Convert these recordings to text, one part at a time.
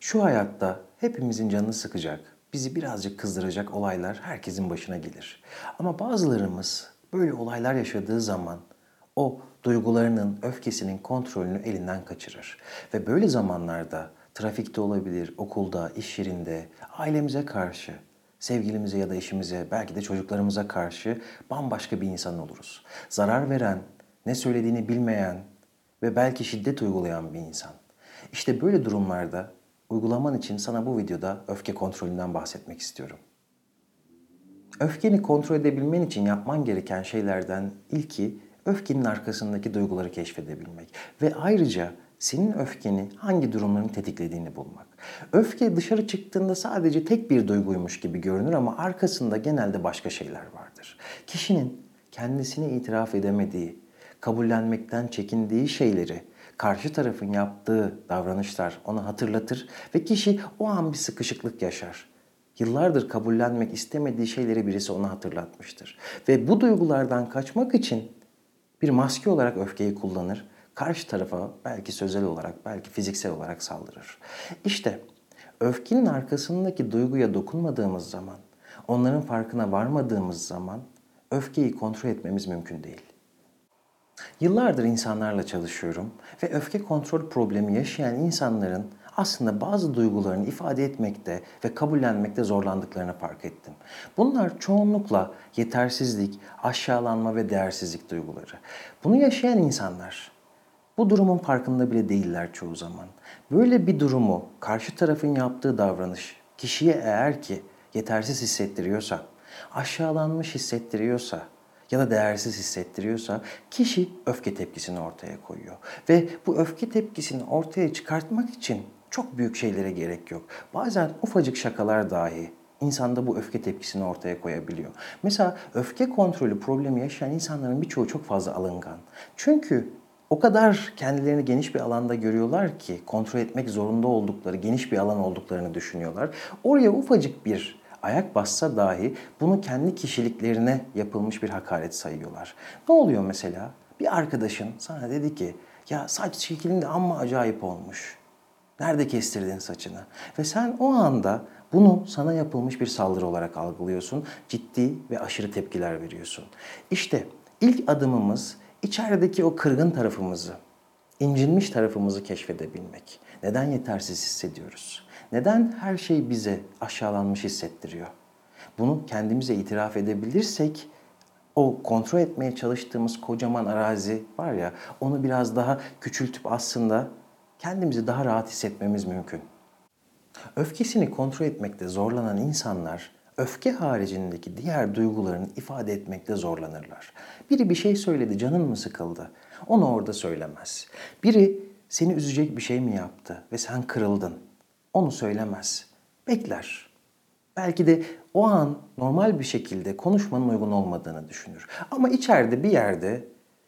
Şu hayatta hepimizin canını sıkacak, bizi birazcık kızdıracak olaylar herkesin başına gelir. Ama bazılarımız böyle olaylar yaşadığı zaman o duygularının, öfkesinin kontrolünü elinden kaçırır. Ve böyle zamanlarda trafikte olabilir, okulda, iş yerinde, ailemize karşı, sevgilimize ya da eşimize, belki de çocuklarımıza karşı bambaşka bir insan oluruz. Zarar veren, ne söylediğini bilmeyen ve belki şiddet uygulayan bir insan. İşte böyle durumlarda uygulaman için sana bu videoda öfke kontrolünden bahsetmek istiyorum. Öfkeni kontrol edebilmen için yapman gereken şeylerden ilki öfkenin arkasındaki duyguları keşfedebilmek ve ayrıca senin öfkeni hangi durumların tetiklediğini bulmak. Öfke dışarı çıktığında sadece tek bir duyguymuş gibi görünür ama arkasında genelde başka şeyler vardır. Kişinin kendisini itiraf edemediği, kabullenmekten çekindiği şeyleri karşı tarafın yaptığı davranışlar ona hatırlatır ve kişi o an bir sıkışıklık yaşar. Yıllardır kabullenmek istemediği şeyleri birisi ona hatırlatmıştır. Ve bu duygulardan kaçmak için bir maske olarak öfkeyi kullanır. Karşı tarafa belki sözel olarak, belki fiziksel olarak saldırır. İşte öfkenin arkasındaki duyguya dokunmadığımız zaman, onların farkına varmadığımız zaman öfkeyi kontrol etmemiz mümkün değil. Yıllardır insanlarla çalışıyorum ve öfke kontrol problemi yaşayan insanların aslında bazı duygularını ifade etmekte ve kabullenmekte zorlandıklarını fark ettim. Bunlar çoğunlukla yetersizlik, aşağılanma ve değersizlik duyguları. Bunu yaşayan insanlar bu durumun farkında bile değiller çoğu zaman. Böyle bir durumu karşı tarafın yaptığı davranış kişiye eğer ki yetersiz hissettiriyorsa, aşağılanmış hissettiriyorsa, ya da değersiz hissettiriyorsa kişi öfke tepkisini ortaya koyuyor. Ve bu öfke tepkisini ortaya çıkartmak için çok büyük şeylere gerek yok. Bazen ufacık şakalar dahi insanda bu öfke tepkisini ortaya koyabiliyor. Mesela öfke kontrolü problemi yaşayan insanların birçoğu çok fazla alıngan. Çünkü o kadar kendilerini geniş bir alanda görüyorlar ki kontrol etmek zorunda oldukları geniş bir alan olduklarını düşünüyorlar. Oraya ufacık bir ayak bassa dahi bunu kendi kişiliklerine yapılmış bir hakaret sayıyorlar. Ne oluyor mesela? Bir arkadaşın sana dedi ki ya saç şeklin de amma acayip olmuş. Nerede kestirdin saçını? Ve sen o anda bunu sana yapılmış bir saldırı olarak algılıyorsun. Ciddi ve aşırı tepkiler veriyorsun. İşte ilk adımımız içerideki o kırgın tarafımızı, incinmiş tarafımızı keşfedebilmek. Neden yetersiz hissediyoruz? Neden her şey bize aşağılanmış hissettiriyor? Bunu kendimize itiraf edebilirsek o kontrol etmeye çalıştığımız kocaman arazi var ya onu biraz daha küçültüp aslında kendimizi daha rahat hissetmemiz mümkün. Öfkesini kontrol etmekte zorlanan insanlar öfke haricindeki diğer duygularını ifade etmekte zorlanırlar. Biri bir şey söyledi, canın mı sıkıldı? Onu orada söylemez. Biri seni üzecek bir şey mi yaptı ve sen kırıldın? Onu söylemez. Bekler. Belki de o an normal bir şekilde konuşmanın uygun olmadığını düşünür. Ama içeride bir yerde,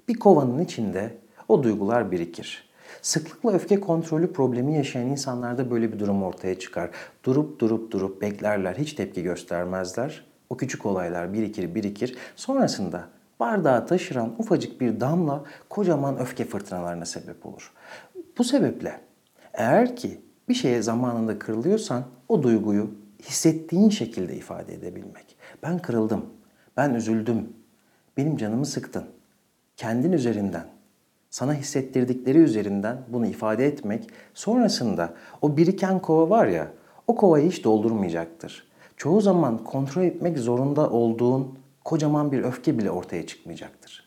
bir kovanın içinde o duygular birikir. Sıklıkla öfke kontrolü problemi yaşayan insanlarda böyle bir durum ortaya çıkar. Durup durup durup beklerler, hiç tepki göstermezler. O küçük olaylar birikir birikir. Sonrasında bardağı taşıran ufacık bir damla kocaman öfke fırtınalarına sebep olur. Bu sebeple eğer ki bir şeye zamanında kırılıyorsan o duyguyu hissettiğin şekilde ifade edebilmek. Ben kırıldım, ben üzüldüm, benim canımı sıktın. Kendin üzerinden sana hissettirdikleri üzerinden bunu ifade etmek, sonrasında o biriken kova var ya, o kovayı hiç doldurmayacaktır. Çoğu zaman kontrol etmek zorunda olduğun kocaman bir öfke bile ortaya çıkmayacaktır.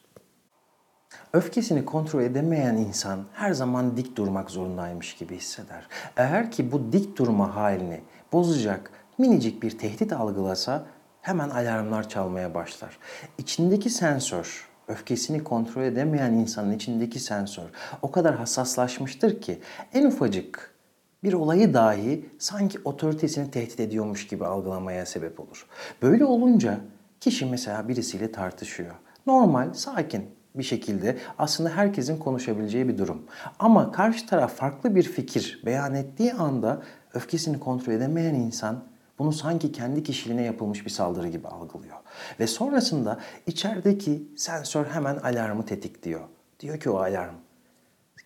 Öfkesini kontrol edemeyen insan her zaman dik durmak zorundaymış gibi hisseder. Eğer ki bu dik durma halini bozacak minicik bir tehdit algılasa hemen alarmlar çalmaya başlar. İçindeki sensör öfkesini kontrol edemeyen insanın içindeki sensör o kadar hassaslaşmıştır ki en ufacık bir olayı dahi sanki otoritesini tehdit ediyormuş gibi algılamaya sebep olur. Böyle olunca kişi mesela birisiyle tartışıyor. Normal, sakin bir şekilde aslında herkesin konuşabileceği bir durum. Ama karşı taraf farklı bir fikir beyan ettiği anda öfkesini kontrol edemeyen insan bunu sanki kendi kişiliğine yapılmış bir saldırı gibi algılıyor. Ve sonrasında içerideki sensör hemen alarmı tetikliyor. Diyor ki o alarm,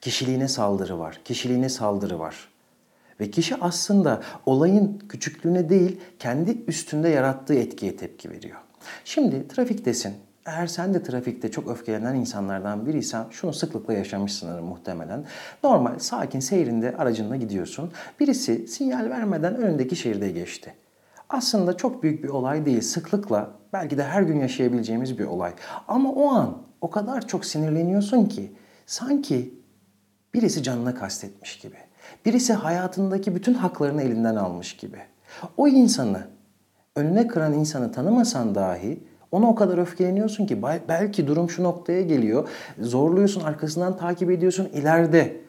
kişiliğine saldırı var, kişiliğine saldırı var. Ve kişi aslında olayın küçüklüğüne değil, kendi üstünde yarattığı etkiye tepki veriyor. Şimdi trafiktesin. Eğer sen de trafikte çok öfkelenen insanlardan biriysen şunu sıklıkla yaşamışsındır muhtemelen. Normal, sakin seyrinde aracınla gidiyorsun. Birisi sinyal vermeden önündeki şeride geçti. Aslında çok büyük bir olay değil. Sıklıkla belki de her gün yaşayabileceğimiz bir olay. Ama o an o kadar çok sinirleniyorsun ki sanki birisi canına kastetmiş gibi. Birisi hayatındaki bütün haklarını elinden almış gibi. O insanı, önüne kıran insanı tanımasan dahi ona o kadar öfkeleniyorsun ki belki durum şu noktaya geliyor. Zorluyorsun, arkasından takip ediyorsun. ileride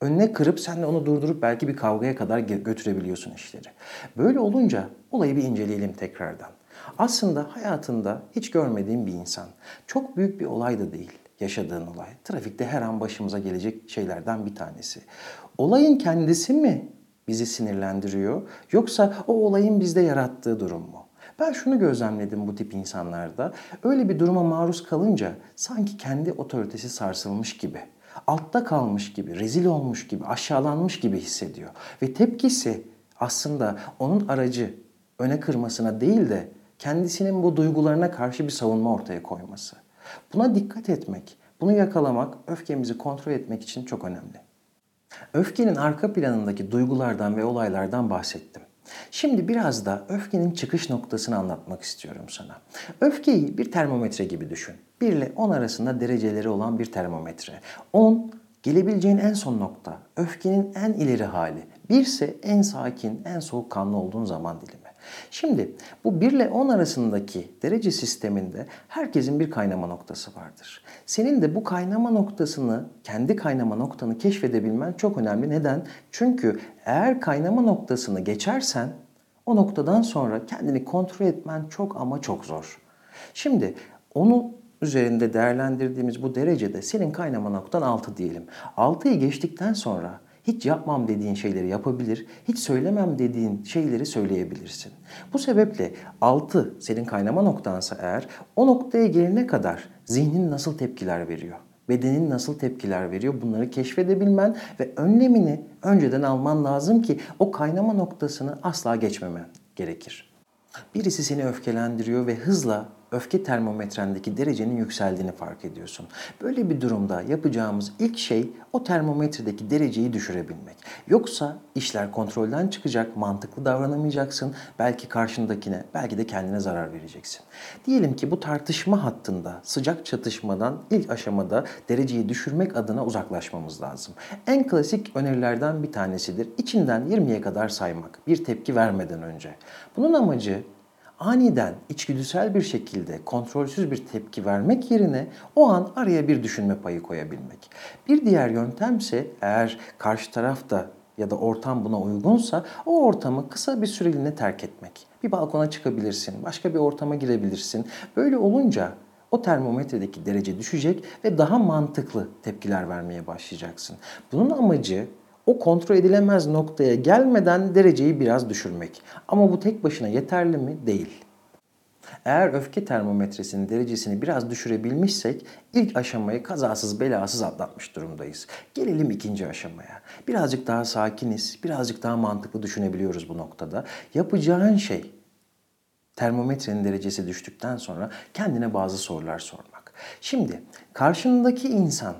önüne kırıp sen de onu durdurup belki bir kavgaya kadar götürebiliyorsun işleri. Böyle olunca olayı bir inceleyelim tekrardan. Aslında hayatında hiç görmediğin bir insan. Çok büyük bir olay da değil yaşadığın olay. Trafikte her an başımıza gelecek şeylerden bir tanesi. Olayın kendisi mi bizi sinirlendiriyor yoksa o olayın bizde yarattığı durum mu? Ben şunu gözlemledim bu tip insanlarda. Öyle bir duruma maruz kalınca sanki kendi otoritesi sarsılmış gibi, altta kalmış gibi, rezil olmuş gibi, aşağılanmış gibi hissediyor. Ve tepkisi aslında onun aracı öne kırmasına değil de kendisinin bu duygularına karşı bir savunma ortaya koyması. Buna dikkat etmek, bunu yakalamak, öfkemizi kontrol etmek için çok önemli. Öfkenin arka planındaki duygulardan ve olaylardan bahsettim. Şimdi biraz da öfkenin çıkış noktasını anlatmak istiyorum sana. Öfkeyi bir termometre gibi düşün. 1 ile 10 arasında dereceleri olan bir termometre. 10 gelebileceğin en son nokta, öfkenin en ileri hali. 1 ise en sakin, en soğukkanlı olduğun zaman dilimi. Şimdi bu 1 ile 10 arasındaki derece sisteminde herkesin bir kaynama noktası vardır. Senin de bu kaynama noktasını, kendi kaynama noktanı keşfedebilmen çok önemli. Neden? Çünkü eğer kaynama noktasını geçersen o noktadan sonra kendini kontrol etmen çok ama çok zor. Şimdi onu üzerinde değerlendirdiğimiz bu derecede senin kaynama noktan 6 diyelim. 6'yı geçtikten sonra hiç yapmam dediğin şeyleri yapabilir, hiç söylemem dediğin şeyleri söyleyebilirsin. Bu sebeple 6 senin kaynama noktansa eğer o noktaya gelene kadar zihnin nasıl tepkiler veriyor? Bedenin nasıl tepkiler veriyor? Bunları keşfedebilmen ve önlemini önceden alman lazım ki o kaynama noktasını asla geçmemen gerekir. Birisi seni öfkelendiriyor ve hızla öfke termometrendeki derecenin yükseldiğini fark ediyorsun. Böyle bir durumda yapacağımız ilk şey o termometredeki dereceyi düşürebilmek. Yoksa işler kontrolden çıkacak, mantıklı davranamayacaksın. Belki karşındakine, belki de kendine zarar vereceksin. Diyelim ki bu tartışma hattında sıcak çatışmadan ilk aşamada dereceyi düşürmek adına uzaklaşmamız lazım. En klasik önerilerden bir tanesidir. İçinden 20'ye kadar saymak. Bir tepki vermeden önce. Bunun amacı aniden içgüdüsel bir şekilde kontrolsüz bir tepki vermek yerine o an araya bir düşünme payı koyabilmek. Bir diğer yöntemse eğer karşı tarafta ya da ortam buna uygunsa o ortamı kısa bir süreliğine terk etmek. Bir balkona çıkabilirsin, başka bir ortama girebilirsin. Böyle olunca o termometredeki derece düşecek ve daha mantıklı tepkiler vermeye başlayacaksın. Bunun amacı o kontrol edilemez noktaya gelmeden dereceyi biraz düşürmek. Ama bu tek başına yeterli mi? Değil. Eğer öfke termometresinin derecesini biraz düşürebilmişsek ilk aşamayı kazasız belasız atlatmış durumdayız. Gelelim ikinci aşamaya. Birazcık daha sakiniz, birazcık daha mantıklı düşünebiliyoruz bu noktada. Yapacağın şey termometrenin derecesi düştükten sonra kendine bazı sorular sormak. Şimdi karşındaki insan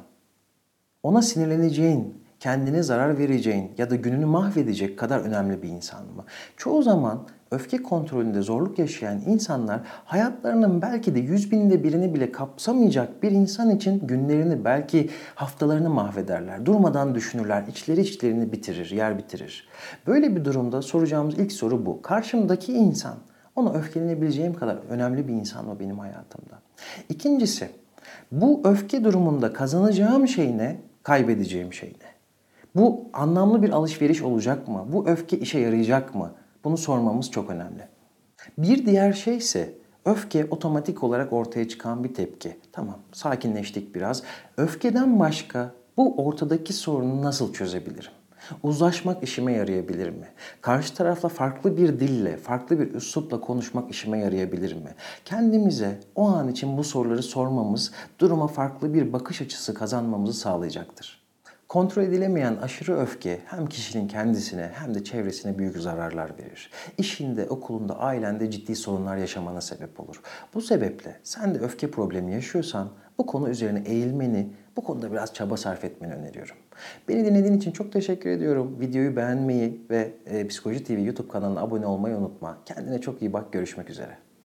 ona sinirleneceğin, kendine zarar vereceğin ya da gününü mahvedecek kadar önemli bir insan mı? Çoğu zaman öfke kontrolünde zorluk yaşayan insanlar hayatlarının belki de yüz binde birini bile kapsamayacak bir insan için günlerini belki haftalarını mahvederler. Durmadan düşünürler, içleri içlerini bitirir, yer bitirir. Böyle bir durumda soracağımız ilk soru bu. Karşımdaki insan ona öfkelenebileceğim kadar önemli bir insan mı benim hayatımda? İkincisi bu öfke durumunda kazanacağım şey ne, kaybedeceğim şey ne? Bu anlamlı bir alışveriş olacak mı? Bu öfke işe yarayacak mı? Bunu sormamız çok önemli. Bir diğer şey ise öfke otomatik olarak ortaya çıkan bir tepki. Tamam, sakinleştik biraz. Öfkeden başka bu ortadaki sorunu nasıl çözebilirim? Uzlaşmak işime yarayabilir mi? Karşı tarafla farklı bir dille, farklı bir üslupla konuşmak işime yarayabilir mi? Kendimize o an için bu soruları sormamız duruma farklı bir bakış açısı kazanmamızı sağlayacaktır. Kontrol edilemeyen aşırı öfke hem kişinin kendisine hem de çevresine büyük zararlar verir. İşinde, okulunda, ailende ciddi sorunlar yaşamana sebep olur. Bu sebeple sen de öfke problemi yaşıyorsan bu konu üzerine eğilmeni, bu konuda biraz çaba sarf etmeni öneriyorum. Beni dinlediğin için çok teşekkür ediyorum. Videoyu beğenmeyi ve e, Psikoloji TV YouTube kanalına abone olmayı unutma. Kendine çok iyi bak. Görüşmek üzere.